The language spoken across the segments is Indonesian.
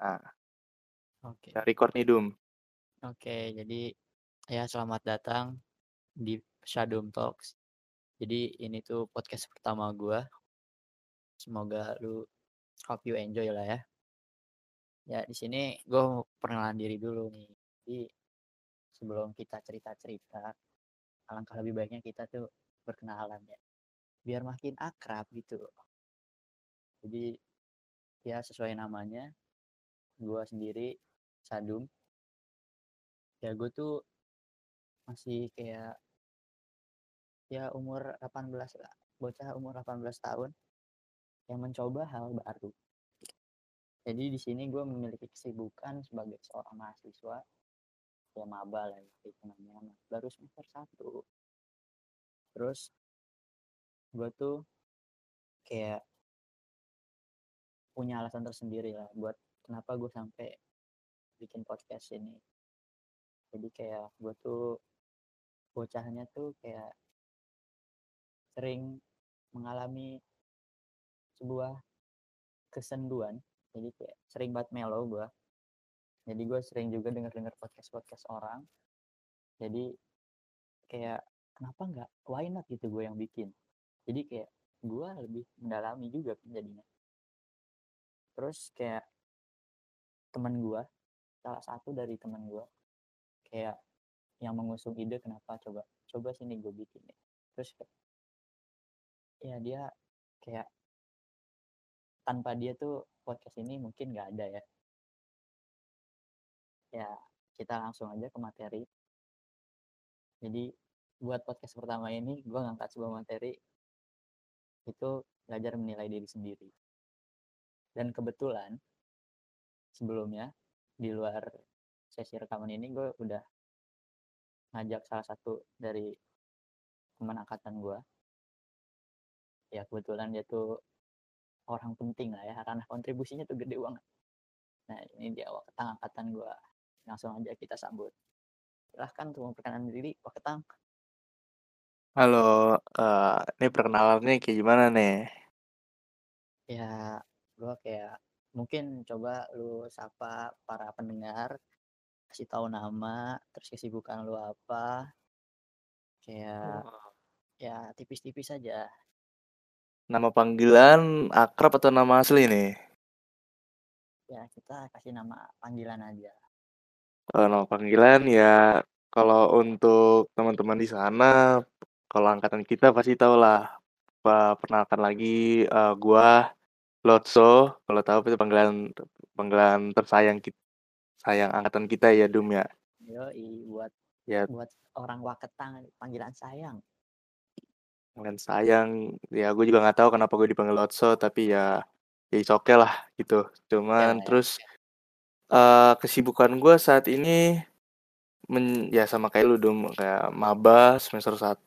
Nah, Oke. kita record nih Dum. Oke, jadi ya selamat datang di Shadum Talks. Jadi ini tuh podcast pertama gua. Semoga lu hope you enjoy lah ya. Ya di sini gue mau perkenalan diri dulu nih. Jadi sebelum kita cerita-cerita, alangkah lebih baiknya kita tuh berkenalan ya. Biar makin akrab gitu. Jadi ya sesuai namanya, gue sendiri Sadum. Ya gue tuh masih kayak ya umur 18 lah, bocah umur 18 tahun yang mencoba hal baru. Jadi di sini gue memiliki kesibukan sebagai seorang mahasiswa ya maba lah ya, hitungannya baru semester satu. Terus gue tuh kayak punya alasan tersendiri lah buat kenapa gue sampai bikin podcast ini. Jadi kayak gue tuh bocahnya tuh kayak sering mengalami sebuah kesenduan. Jadi kayak sering banget melo gue jadi gue sering juga denger denger podcast podcast orang. Jadi kayak kenapa nggak? Why not? gitu gue yang bikin. Jadi kayak gue lebih mendalami juga jadinya. Terus kayak teman gue salah satu dari teman gue kayak yang mengusung ide kenapa coba coba sini gue bikin ya terus ya dia kayak tanpa dia tuh podcast ini mungkin nggak ada ya. Ya, kita langsung aja ke materi. Jadi, buat podcast pertama ini, gue ngangkat sebuah materi, itu belajar menilai diri sendiri. Dan kebetulan, sebelumnya, di luar sesi rekaman ini, gue udah ngajak salah satu dari teman angkatan gue. Ya, kebetulan dia tuh orang penting lah ya karena kontribusinya tuh gede banget nah ini dia Waketang angkatan gue langsung aja kita sambut silahkan untuk memperkenalkan diri Waketang Halo, uh, ini perkenalannya kayak gimana nih? ya gue kayak mungkin coba lu sapa para pendengar kasih tahu nama terus kesibukan lu apa kayak ya tipis-tipis aja Nama panggilan akrab atau nama asli nih? ya kita kasih nama panggilan aja Kalau nama panggilan ya kalau untuk teman-teman di sana, kalau angkatan kita pasti tahu lah. Perkenalkan lagi uh, gua Lotso, kalau tahu itu panggilan panggilan tersayang kita, sayang angkatan kita ya Dum ya. Yo, buat ya buat orang Waketang panggilan sayang panggilan sayang ya gue juga nggak tahu kenapa gue dipanggil Lotso tapi ya ya oke okay lah gitu cuman ya, terus ya. Uh, kesibukan gue saat ini men, ya sama kayak lu dong kayak maba semester 1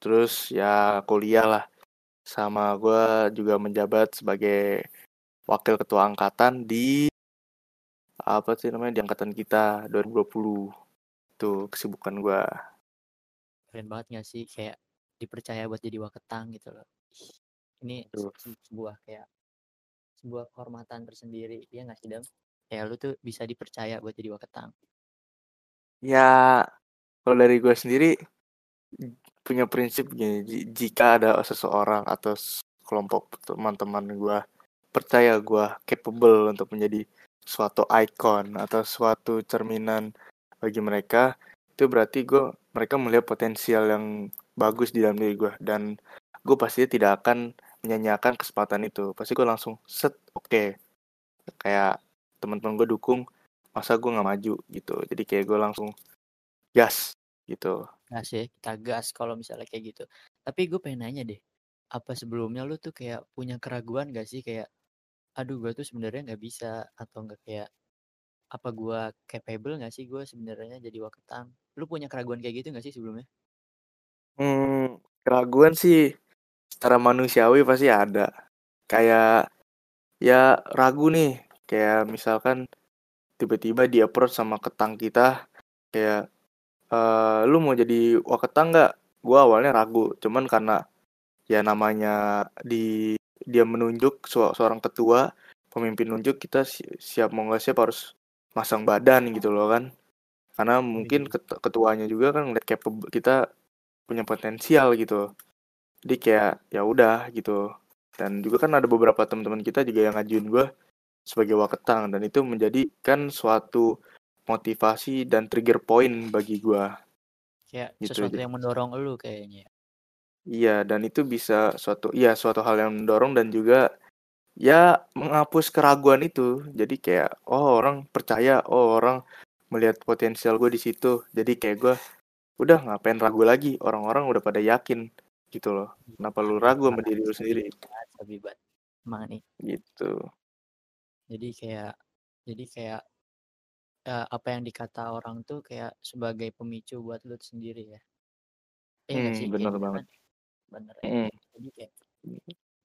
terus ya kuliah lah sama gue juga menjabat sebagai wakil ketua angkatan di apa sih namanya di angkatan kita 2020 itu kesibukan gue keren banget gak sih? Kayak dipercaya buat jadi waketang gitu loh. Ini se sebuah kayak sebuah kehormatan tersendiri. Ya nggak sih dam kayak lu tuh bisa dipercaya buat jadi waketang ya kalau dari gue sendiri punya prinsip gini jika ada seseorang atau kelompok teman-teman gue percaya gue capable untuk menjadi suatu ikon atau suatu cerminan bagi mereka itu berarti gue mereka melihat potensial yang bagus di dalam diri gue dan gue pasti tidak akan menyanyiakan kesempatan itu. Pasti gue langsung set oke. Okay. kayak teman-teman gue dukung masa gue nggak maju? Gitu. Jadi kayak gue langsung gas gitu gas ya kita gas kalau misalnya kayak gitu. Tapi gue pengen nanya deh apa sebelumnya lu tuh kayak punya keraguan gak sih? Kayak aduh gue tuh sebenarnya nggak bisa atau nggak kayak apa gue capable gak sih? Gue sebenarnya jadi waketang lu punya keraguan kayak gitu gak sih sebelumnya? Hmm, keraguan sih secara manusiawi pasti ada. Kayak ya ragu nih, kayak misalkan tiba-tiba dia approach sama ketang kita kayak uh, lu mau jadi waketang nggak? Gua awalnya ragu, cuman karena ya namanya di dia menunjuk seorang ketua pemimpin nunjuk kita si- siap mau nggak siap harus masang badan gitu loh kan karena mungkin Iya. ket- ketuanya juga kan ngeliat capable kita punya potensial gitu jadi kayak ya udah gitu dan juga kan ada beberapa teman-teman kita juga yang ngajuin gue sebagai waketang dan itu menjadikan suatu motivasi dan trigger point bagi gue kayak Gitu, sesuatu jadi- yang mendorong lu kayaknya Iya, dan itu bisa suatu iya suatu hal yang mendorong dan juga ya menghapus keraguan itu. Jadi kayak oh orang percaya, oh orang melihat potensial gue di situ. Jadi kayak gue udah ngapain ragu lagi? Orang-orang udah pada yakin gitu loh. Kenapa lu ragu sama diri lu sendiri? Emang nih Gitu. jadi kayak jadi kayak eh, apa yang dikata orang tuh kayak sebagai pemicu buat lu sendiri ya iya nggak Hmm, sih bener Kayak gitu banget. kan? bener ya jadi kayak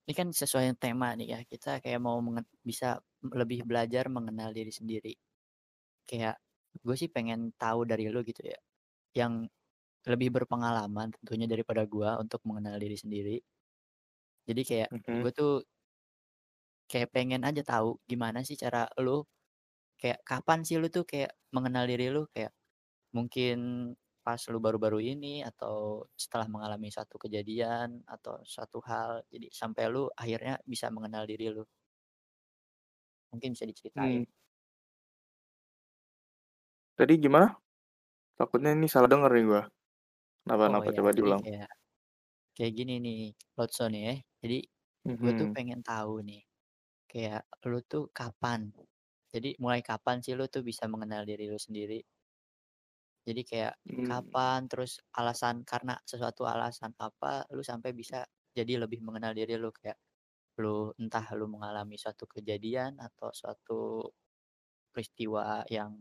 ini kan sesuai dengan tema nih ya kita kayak mau bisa lebih belajar mengenal diri sendiri kayak gue sih pengen tahu dari lu gitu ya yang lebih berpengalaman tentunya daripada gue untuk mengenal diri sendiri jadi kayak Mhm. gue tuh kayak pengen aja tahu gimana sih cara lu kayak kapan sih lu tuh kayak mengenal diri lu kayak mungkin pas lu baru-baru ini atau setelah mengalami satu kejadian atau suatu hal jadi sampai lu akhirnya bisa mengenal diri lu mungkin bisa diceritain Hmm. Tadi gimana? Takutnya ini salah denger nih gua. Kenapa oh ya coba diulang. kayak kayak gini nih Lotso nih ya jadi gue tuh pengen tahu nih kayak lu tuh kapan jadi mulai kapan sih lu tuh bisa mengenal diri lu sendiri jadi kayak Hmm. kapan terus alasan karena sesuatu alasan apa lu sampai bisa jadi lebih mengenal diri lu kayak lu entah lu mengalami suatu kejadian atau suatu peristiwa yang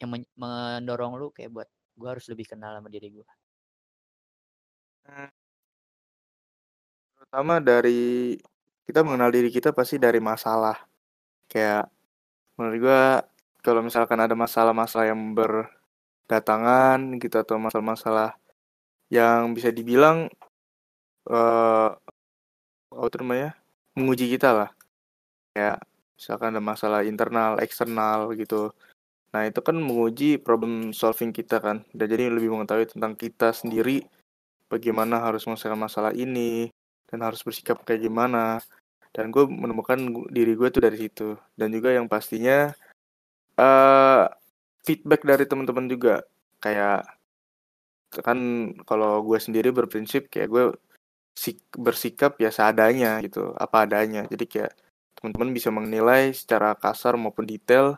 yang men- mendorong lu kayak buat gua harus lebih kenal sama diri gua Hmm. Terutama dari kita mengenal diri kita pasti dari masalah. Kayak menurut gua kalau misalkan ada masalah-masalah yang berdatangan gitu atau masalah-masalah yang bisa dibilang eh apa tuh namanya? menguji kita lah. Kayak misalkan ada masalah internal, eksternal gitu. Nah, itu kan menguji problem solving kita kan. Dan jadi lebih mengetahui tentang kita sendiri bagaimana harus menyelesaikan masalah ini dan harus bersikap kayak gimana. Dan gue menemukan diri gue tuh dari situ. Dan juga yang pastinya eh feedback dari teman-teman juga. Kayak kan kalau gue sendiri berprinsip kayak gue sik- bersikap ya seadanya gitu, apa adanya. Jadi kayak teman-teman bisa menilai secara kasar maupun detail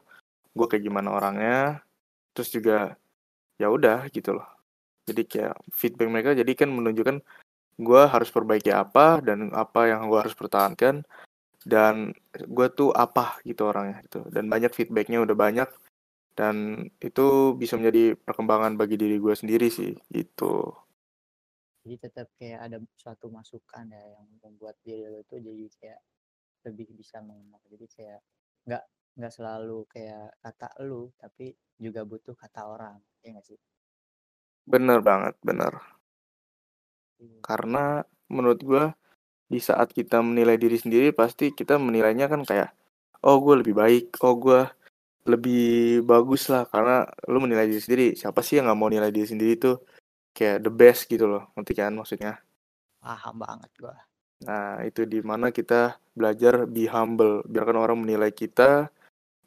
gue kayak gimana orangnya. Terus juga ya udah gitu loh. Jadi kayak feedback mereka jadi kan menunjukkan gue harus perbaiki apa dan apa yang gue harus pertahankan dan gue tuh apa gitu orangnya gitu. Dan banyak feedbacknya udah banyak dan itu bisa menjadi perkembangan bagi diri gue sendiri sih gitu. Jadi tetap kayak ada suatu masukan ya yang membuat diri lu tuh jadi kayak lebih bisa mengenal jadi kayak nggak nggak selalu kayak kata lu tapi juga butuh kata orang ya nggak sih? Bener banget bener. Karena menurut gue di saat kita menilai diri sendiri pasti kita menilainya kan kayak oh gue lebih baik oh gue lebih bagus lah. Karena lu menilai diri sendiri siapa sih yang nggak mau nilai diri sendiri tuh kayak the best gitu loh ngerti kan maksudnya? Paham banget gua. Nah itu di mana kita belajar be humble biarkan orang menilai kita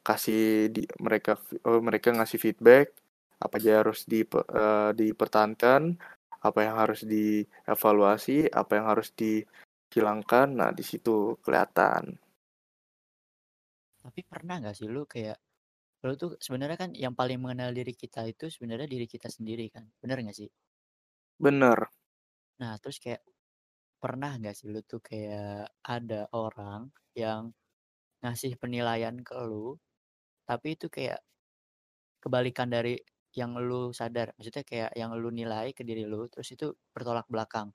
kasih di mereka oh, mereka ngasih feedback apa aja harus di eh, dipertahankan apa yang harus dievaluasi apa yang harus dihilangkan nah di situ kelihatan. Tapi pernah nggak sih lu kayak lu tuh sebenarnya kan yang paling mengenal diri kita itu sebenarnya diri kita sendiri kan bener nggak sih? Bener. Nah terus kayak pernah nggak sih lu tuh kayak ada orang yang ngasih penilaian ke lu tapi itu kayak kebalikan dari yang lu sadar maksudnya kayak yang lu nilai ke diri lu terus itu bertolak belakang.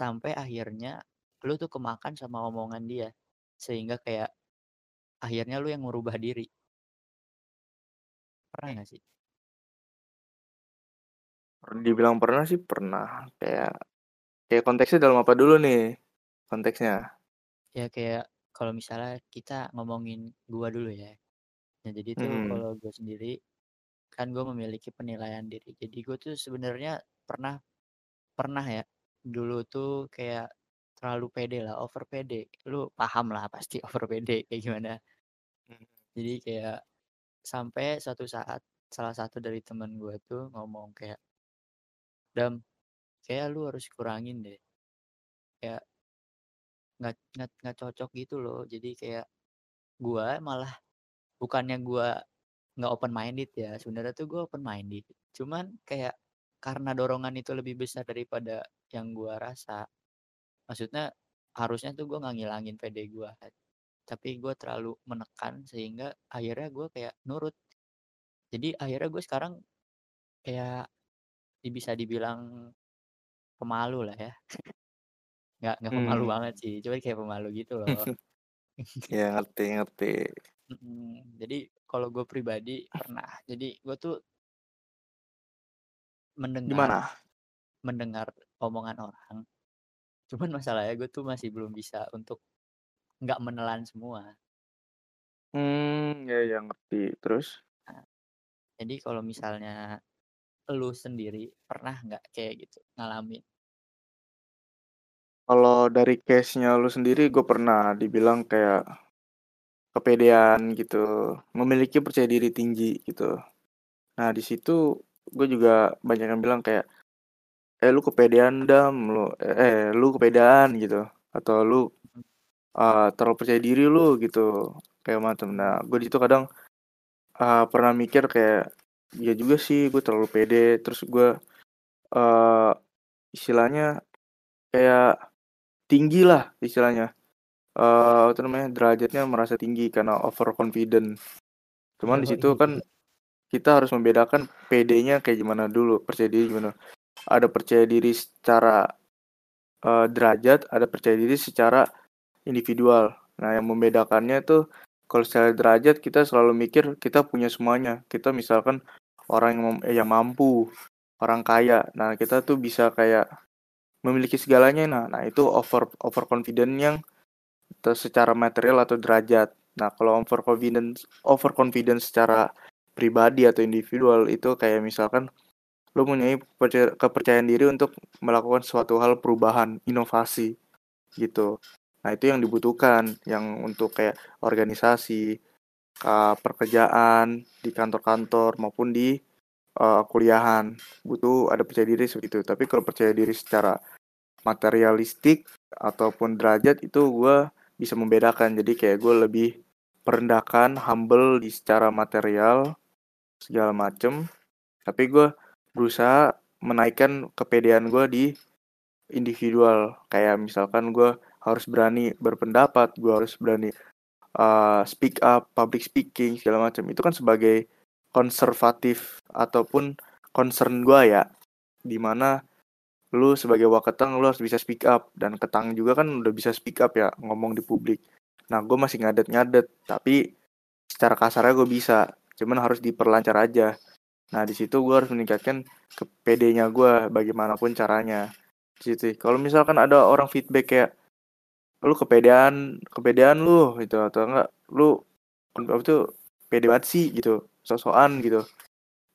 Sampai akhirnya lu tuh kemakan sama omongan dia sehingga kayak akhirnya lu yang merubah diri. Pernah nggak sih? Dibilang pernah sih pernah. Kayak kayak konteksnya dalam apa dulu nih konteksnya? Ya kayak kalau misalnya kita ngomongin gua dulu ya. Nah, jadi tuh Mhm. kalau gue sendiri kan gue memiliki penilaian diri. Jadi gue tuh sebenarnya pernah pernah ya dulu tuh kayak terlalu pede lah, over pede. Lu paham lah pasti over pede kayak gimana. Mhm. Jadi kayak sampai suatu saat salah satu dari teman gue tuh ngomong kayak, "Dam, kayak lu harus kurangin deh." Kayak nggak nggak nggak cocok gitu loh. Jadi kayak gua malah bukannya gua nggak open minded ya, sebenarnya tuh gue open minded. Cuman kayak karena dorongan itu lebih besar daripada yang gua rasa. Maksudnya harusnya tuh gue nggak ngilangin pede gua kan. Tapi gue terlalu menekan sehingga akhirnya gue kayak nurut. Jadi akhirnya gue sekarang kayak bisa dibilang pemalu lah ya. Nggak nggak pemalu Mmm. banget sih, cuman kayak pemalu gitu loh. Iya, ngerti ngerti. Jadi kalau gue pribadi pernah. Jadi gue tuh mendengar Gimana? mendengar omongan orang. Cuman masalahnya gue tuh masih belum bisa untuk nggak menelan semua. Mmm, ya ya, ngerti. Terus? Nah, jadi kalau misalnya lu sendiri pernah nggak kayak gitu ngalamin? Kalau dari case-nya lu sendiri, gue pernah dibilang kayak kepedean gitu, memiliki percaya diri tinggi gitu. Nah, di situ gue juga banyak yang bilang kayak, "Eh, lu kepedean, Dam, lu eh, lu kepedean," gitu, atau "Lu, eee, terlalu percaya diri lu," gitu, kayak macam. Nah, gue di situ kadang, eee, pernah mikir kayak, "Iya juga sih, gue terlalu pede." Terus gue, eee, istilahnya kayak tinggi lah istilahnya, eee, apa namanya, derajatnya merasa tinggi karena overconfident. Cuman di situ kan Yoi. kita harus membedakan pedenya kayak gimana dulu, percaya diri gimana. Ada percaya diri secara, eee, derajat, ada percaya diri secara individual. Nah, yang membedakannya tuh kalau secara derajat kita selalu mikir kita punya semuanya. Kita misalkan orang yang yang mampu, orang kaya. Nah, kita tuh bisa kayak memiliki segalanya. Nah nah itu over overconfident yang te secara material atau derajat. Nah, kalau overconfident overconfident secara pribadi atau individual itu kayak misalkan mempunyai percaya kepercayaan diri untuk melakukan suatu hal perubahan, inovasi, gitu. Nah, itu yang dibutuhkan, yang untuk kayak organisasi, eee, pekerjaan, di kantor-kantor maupun di, eee, kuliahan. Butuh ada percaya diri seperti itu. Tapi kalau percaya diri secara materialistik ataupun derajat itu gue bisa membedakan. Jadi kayak gue lebih merendahkan, humble di secara material segala macem. Tapi gue berusaha menaikkan kepedean gue di individual. Kayak misalkan gue harus berani berpendapat, gue harus berani uh, speak up, public speaking segala macam. Itu kan sebagai konservatif ataupun concern gue ya. Di mana lu sebagai waketang lu harus bisa speak up dan ketang juga kan udah bisa speak up ya ngomong di publik. Nah, gue masih ngadet-ngadet, tapi secara kasarnya gue bisa, cuman harus diperlancar aja. Nah, di situ gue harus meningkatkan kepedenya gue bagaimanapun caranya. Situ. Kalau misalkan ada orang feedback kayak lu kepedean, kepedean lu gitu atau enggak lu apa tuh pede banget sih gitu, sosokan gitu.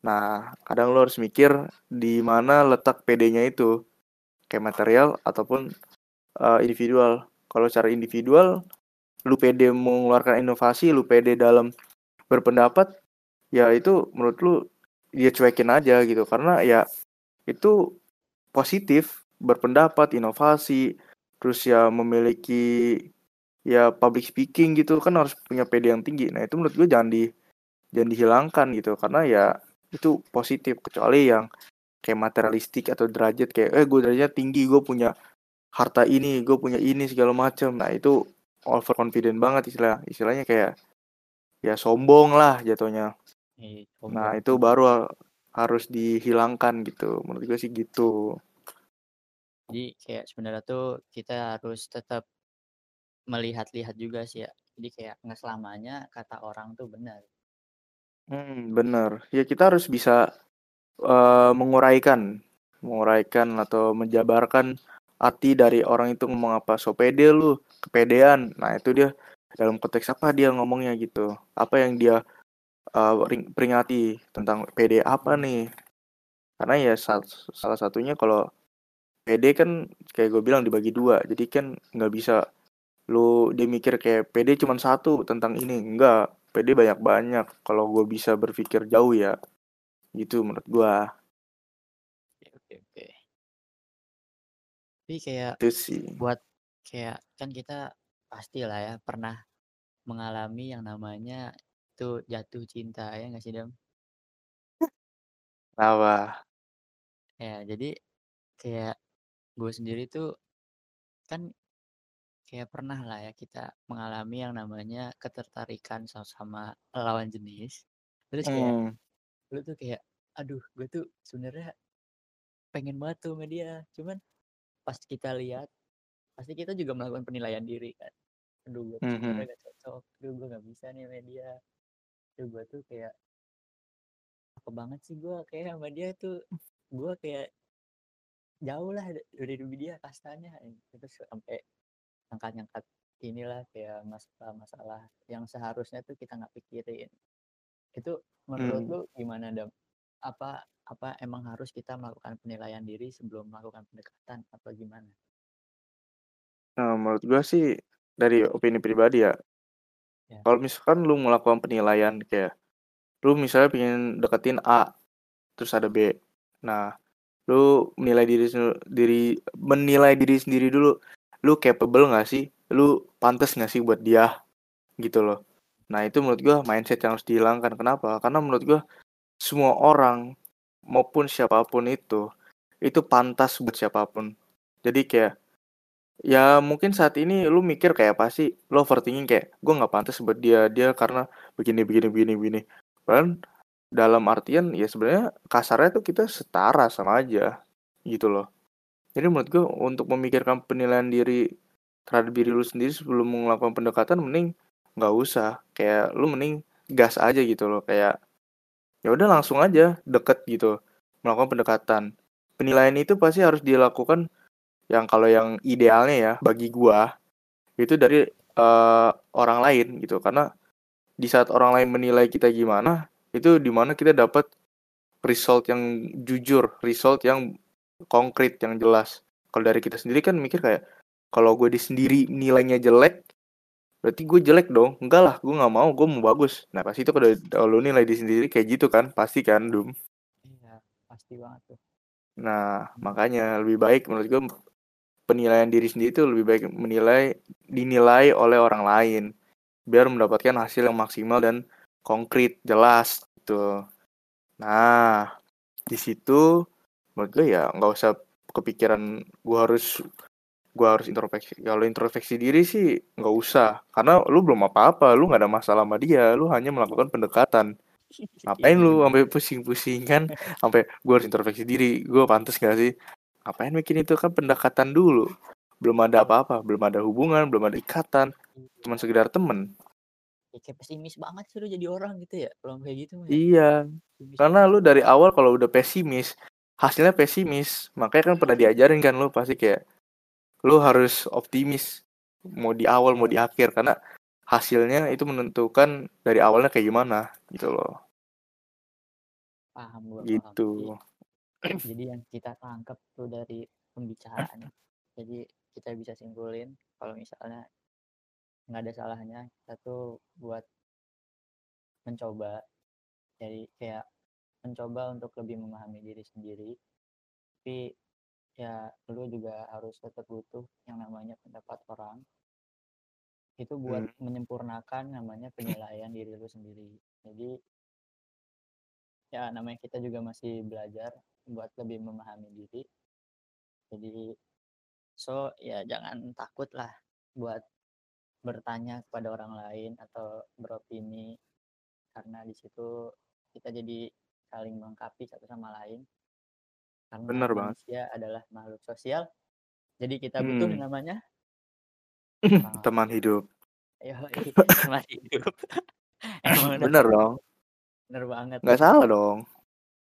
Nah, kadang lu harus mikir di mana letak pedenya itu. Kayak material ataupun uh, individual. Kalau secara individual lu pede mengeluarkan inovasi, lu pede dalam berpendapat, ya itu menurut lu dia cuekin aja gitu karena ya itu positif berpendapat inovasi terus ya memiliki ya public speaking gitu kan harus punya pede yang tinggi nah itu menurut gue jangan di jangan dihilangkan gitu karena ya itu positif kecuali yang kayak materialistik atau derajat kayak eh gue derajat tinggi gue punya harta ini gue punya ini segala macam nah itu overconfident banget istilah istilahnya kayak ya sombong lah jatuhnya. Iya, nah itu baru harus dihilangkan gitu. Menurut gue sih gitu. Jadi kayak sebenarnya tuh kita harus tetap melihat-lihat juga sih ya. Jadi kayak nggak selamanya kata orang tuh benar. Hmm, bener ya kita harus bisa uh, menguraikan menguraikan atau menjabarkan arti dari orang itu ngomong apa. So pede lu kepedean. Nah itu dia dalam konteks apa dia ngomongnya gitu. Apa yang dia uh, peringati tentang pede apa nih? Karena ya salah satunya kalau PD kan kayak gue bilang dibagi dua. Jadi kan nggak bisa lu dia kayak PD cuma satu tentang ini. Enggak PD banyak banyak kalau gue bisa berpikir jauh ya gitu menurut gue oke oke oke. Tapi kayak itu sih. buat kayak kan kita pasti lah ya pernah mengalami yang namanya itu jatuh cinta ya nggak sih dam apa ya jadi kayak gue sendiri tuh kan kayak pernah lah ya kita mengalami yang namanya ketertarikan sama, lawan jenis. Terus kayak hmm. lu tuh kayak aduh gue tuh sebenarnya pengen banget tuh sama dia. Cuman pas kita lihat pasti kita juga melakukan penilaian diri kan. Aduh gue tuh hmm. sebenarnya gak cocok. Aduh gue gak bisa nih sama dia. Aduh gue tuh kayak apa banget sih gue kayak sama dia tuh? Gue kayak jauh lah dari dia kastanya. Itu sampai angkat-angkat inilah kayak masalah-masalah yang seharusnya tuh kita nggak pikirin itu menurut hmm. lu gimana dam apa apa emang harus kita melakukan penilaian diri sebelum melakukan pendekatan atau gimana? Nah, menurut gua sih dari opini pribadi ya. ya. Kalau misalkan lu melakukan penilaian kayak lu misalnya pengen deketin A terus ada B. Nah, lu menilai diri diri menilai diri sendiri dulu lu capable nggak sih? Lu pantas nggak sih buat dia? Gitu loh. Nah itu menurut gua mindset yang harus dihilangkan. Kenapa? Karena menurut gua semua orang maupun siapa pun itu itu pantas buat siapa pun. Jadi kayak ya mungkin saat ini lu mikir kayak apa sih? Lo overthinking kayak gue nggak pantas buat dia dia karena begini begini begini begini. Kan dalam artian ya sebenarnya kasarnya tuh kita setara sama aja gitu loh jadi menurut gue untuk memikirkan penilaian diri terhadap diri lu sendiri sebelum melakukan pendekatan mending nggak usah. Kayak lu mending gas aja gitu loh. Kayak ya udah langsung aja deket gitu melakukan pendekatan. Penilaian itu pasti harus dilakukan yang kalau yang idealnya ya bagi gua itu dari uh, orang lain gitu. Karena di saat orang lain menilai kita gimana itu di mana kita dapat result yang jujur result yang konkret yang jelas. Kalau dari kita sendiri kan mikir kayak kalau gue di sendiri nilainya jelek berarti gue jelek dong. Enggak lah gue nggak mau gue mau bagus. Nah pasti itu kalau kalau nilai di sendiri kayak gitu kan pasti kan dum? Iya pasti banget tuh. Nah makanya lebih baik menurut gue penilaian diri sendiri itu lebih baik menilai dinilai oleh orang lain. Biar mendapatkan hasil yang maksimal dan konkret jelas gitu. Nah di situ menurut gue ya nggak usah kepikiran gue harus gue harus introspeksi kalau introspeksi diri sih nggak usah. Karena lu belum apa-apa lu nggak ada masalah sama dia. Lu hanya melakukan pendekatan. Ngapain lu sampai pusing-pusing kan? Sampai gue harus introspeksi diri. Gue pantas gak sih? Ngapain bikin itu kan pendekatan dulu? Belum ada apa-apa belum ada hubungan belum ada ikatan. Cuma sekedar temen. Ya, kayak pesimis banget sih lu jadi orang gitu ya kalau kayak gitu ya. iya. Karena lu dari awal kalau udah pesimis hasilnya pesimis. Makanya kan pernah diajarin kan lu pasti kayak lu harus optimis. Mau di awal mau di akhir. Karena hasilnya itu menentukan dari awalnya kayak gimana gitu loh. Paham gue gitu. Paham. jadi yang kita tangkap tuh dari pembicaraan jadi kita bisa simpulin kalau misalnya nggak ada salahnya kita tuh buat mencoba. Jadi kayak mencoba untuk lebih memahami diri sendiri. Tapi ya lu juga harus tetap butuh yang namanya pendapat orang. Itu buat hmm. menyempurnakan namanya penilaian diri lu sendiri. Jadi ya namanya kita juga masih belajar buat lebih memahami diri. Jadi so ya jangan takut lah buat bertanya kepada orang lain atau beropini. Karena di situ kita jadi saling melengkapi satu sama lain. Karena Bener manusia banget. adalah makhluk sosial jadi kita butuh hmm. namanya teman hidup. Ayo, teman hidup. Emang bener dong. Bener banget nggak salah dong.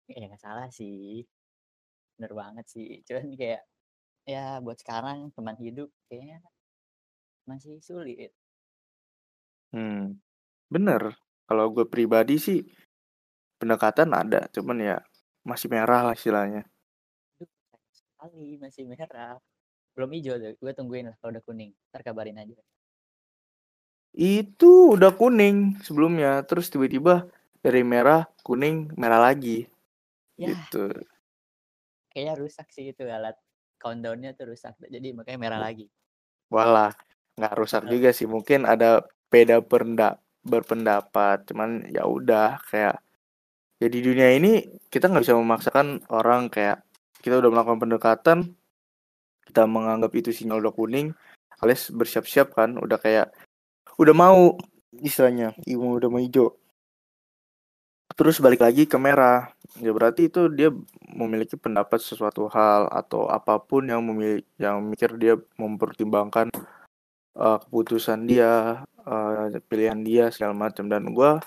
Ya nggak salah sih. Bener banget sih. Cuman kayak ya buat sekarang teman hidup kayaknya masih sulit. Hmm, bener. Kalau gue pribadi sih pendekatan ada, cuman ya masih merah lah istilahnya. Sekali masih merah belum hijau tuh gue tungguin lah kalau udah kuning ntar kabarin aja Itu udah kuning sebelumnya, terus tiba-tiba dari merah kuning merah lagi. ya Gitu. kayaknya rusak sih itu alat countdownnya tuh rusak jadi makanya merah lagi Walah, nggak rusak Bener. juga sih. Mungkin ada beda berpendapat, cuman ya udah kayak ya di dunia ini kita nggak bisa memaksakan orang kayak kita udah melakukan pendekatan, kita menganggap itu sinyal udah kuning, alias bersiap-siap kan, udah kayak udah mau istilahnya, ibu udah mau hijau. Terus balik lagi ke merah, ya berarti itu dia memiliki pendapat sesuatu hal atau apa pun yang memiliki yang mikir dia mempertimbangkan eh, keputusan dia, eh, pilihan dia segala macam dan gua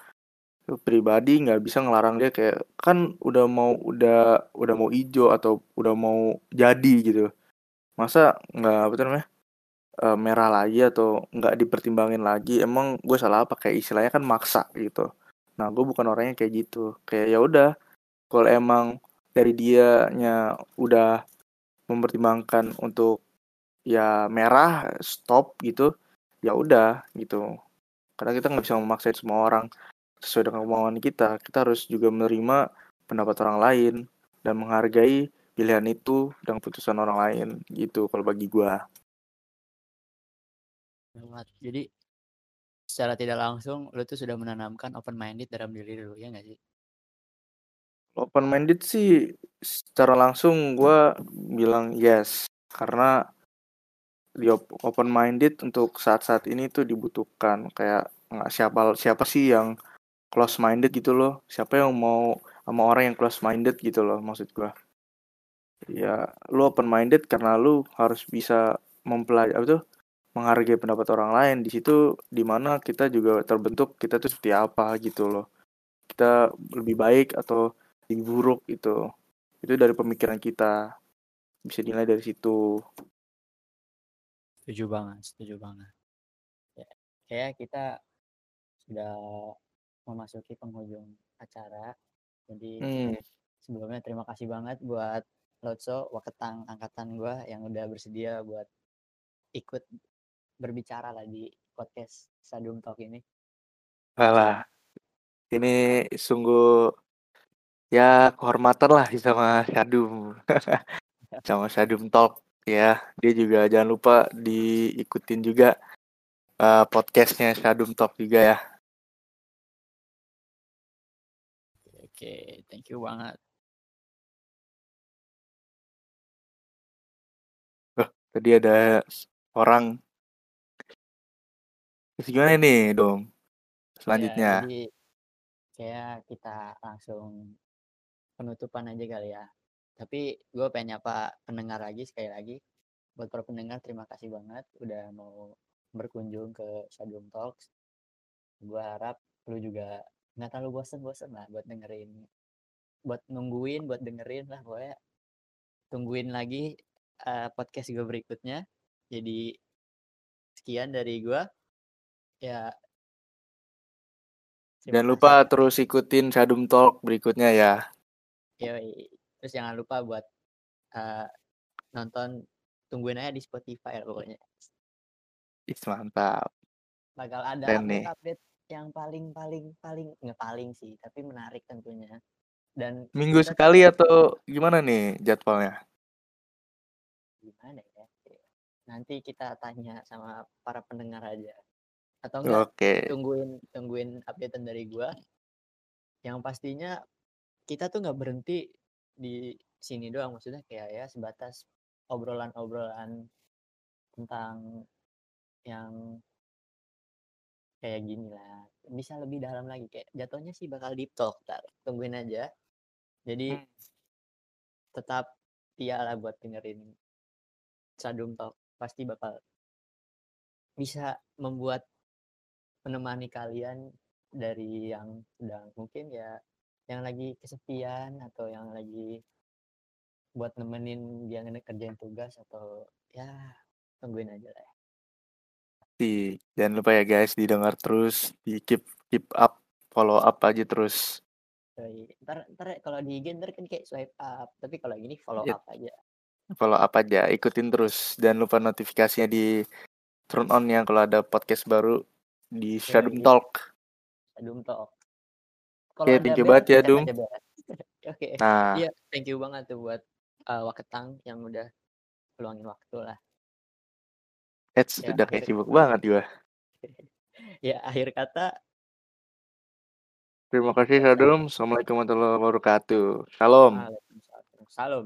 pribadi nggak bisa ngelarang dia kayak kan udah mau udah udah mau hijau atau udah mau jadi gitu. Masa nggak apa namanya eh, merah lagi atau nggak dipertimbangin lagi? Emang gue salah apa? Kayak istilahnya kan maksa gitu. Nah gue bukan orangnya kayak gitu. Kayak ya udah kalau emang dari dianya udah mempertimbangkan untuk ya merah stop gitu ya udah gitu. Karena kita nggak bisa memaksain semua orang sesuai dengan kemauan kita. Kita harus juga menerima pendapat orang lain dan menghargai pilihan itu dan keputusan orang lain gitu kalau bagi gua. Jadi secara tidak langsung lu tuh sudah menanamkan open minded dalam diri lu ya nggak sih? Open minded sih secara langsung gua bilang yes. Karena di open minded untuk saat-saat ini tuh dibutuhkan. Kayak nggak siapa siapa sih yang close minded gitu loh. Siapa yang mau sama orang yang close minded gitu loh maksud gua. Ya lu open minded karena lu harus bisa mempelajari apa tuh menghargai pendapat orang lain. Di situ di mana kita juga terbentuk kita tuh seperti apa gitu loh. Kita lebih baik atau lebih buruk itu itu dari pemikiran kita. Bisa dinilai dari situ. Setuju banget setuju banget. Ya, kayak kita sudah memasuki penghujung acara. Jadi hmm. sebelumnya terima kasih banget buat Lotso Waketang angkatan gua yang udah bersedia buat ikut berbicara lah di podcast Sadum Talk ini. Alah, ini sungguh ya kehormatan lah sama Sadum sama Sadum Talk ya. Dia juga jangan lupa diikutin juga uh, podcastnya Sadum Talk juga ya oke thank you banget. Oh, tadi ada orang. Terus gimana nih dong? Selanjutnya. ya, jadi kayak kita langsung penutupan aja kali ya. Tapi gue pengen nyapa pendengar lagi sekali lagi. Buat para pendengar terima kasih banget udah mau berkunjung ke Sadum Talks. Gue harap lu juga nggak terlalu bosen-bosen lah buat dengerin buat nungguin buat dengerin lah pokoknya tungguin lagi uh, podcast gue berikutnya jadi sekian dari gue ya Jangan lupa terus ikutin Sadum Talk berikutnya ya. Yoi. Terus jangan lupa buat uh, nonton tungguin aja di Spotify ya pokoknya. Ih, mantap. Bakal ada update-update yang paling paling paling nggak paling sih, tapi menarik tentunya. Dan minggu sekali atau gimana nih jadwalnya? Gimana ya? Nanti kita tanya sama para pendengar aja atau enggak okay. tungguin tungguin updatean dari gua yang pastinya kita tuh nggak berhenti di sini doang maksudnya kayak ya sebatas obrolan-obrolan tentang yang kayak gini lah bisa lebih dalam lagi kayak jatuhnya sih bakal deep talk tar tungguin aja jadi hmm. tetap lah buat dengerin Sadum Talk pasti bakal bisa membuat menemani kalian dari yang sedang mungkin ya yang lagi kesepian atau yang lagi buat nemenin dia ngerjain tugas atau ya tungguin aja lah. ya. Di, jangan lupa ya guys didengar terus, di keep keep up, follow up aja terus. Ntar, ntar kalau di IG ntar kan kayak swipe up, tapi kalau gini follow Ya. up aja. Follow up aja, ikutin terus. Jangan lupa notifikasinya di turn on ya kalau ada podcast baru di Shadum. Talk. Adum Talk. Oke, ada thank you banget ya, Dum. Oke. Nah, Iya, thank you banget tuh buat uh, Waketang yang udah peluangin waktu lah. Eds Ya, udah kayak sibuk banget gua. Ya, akhir kata Terima kasih Shadum. Assalamualaikum warahmatullahi wabarakatuh. Salam. Waalaikumsalam. Salam.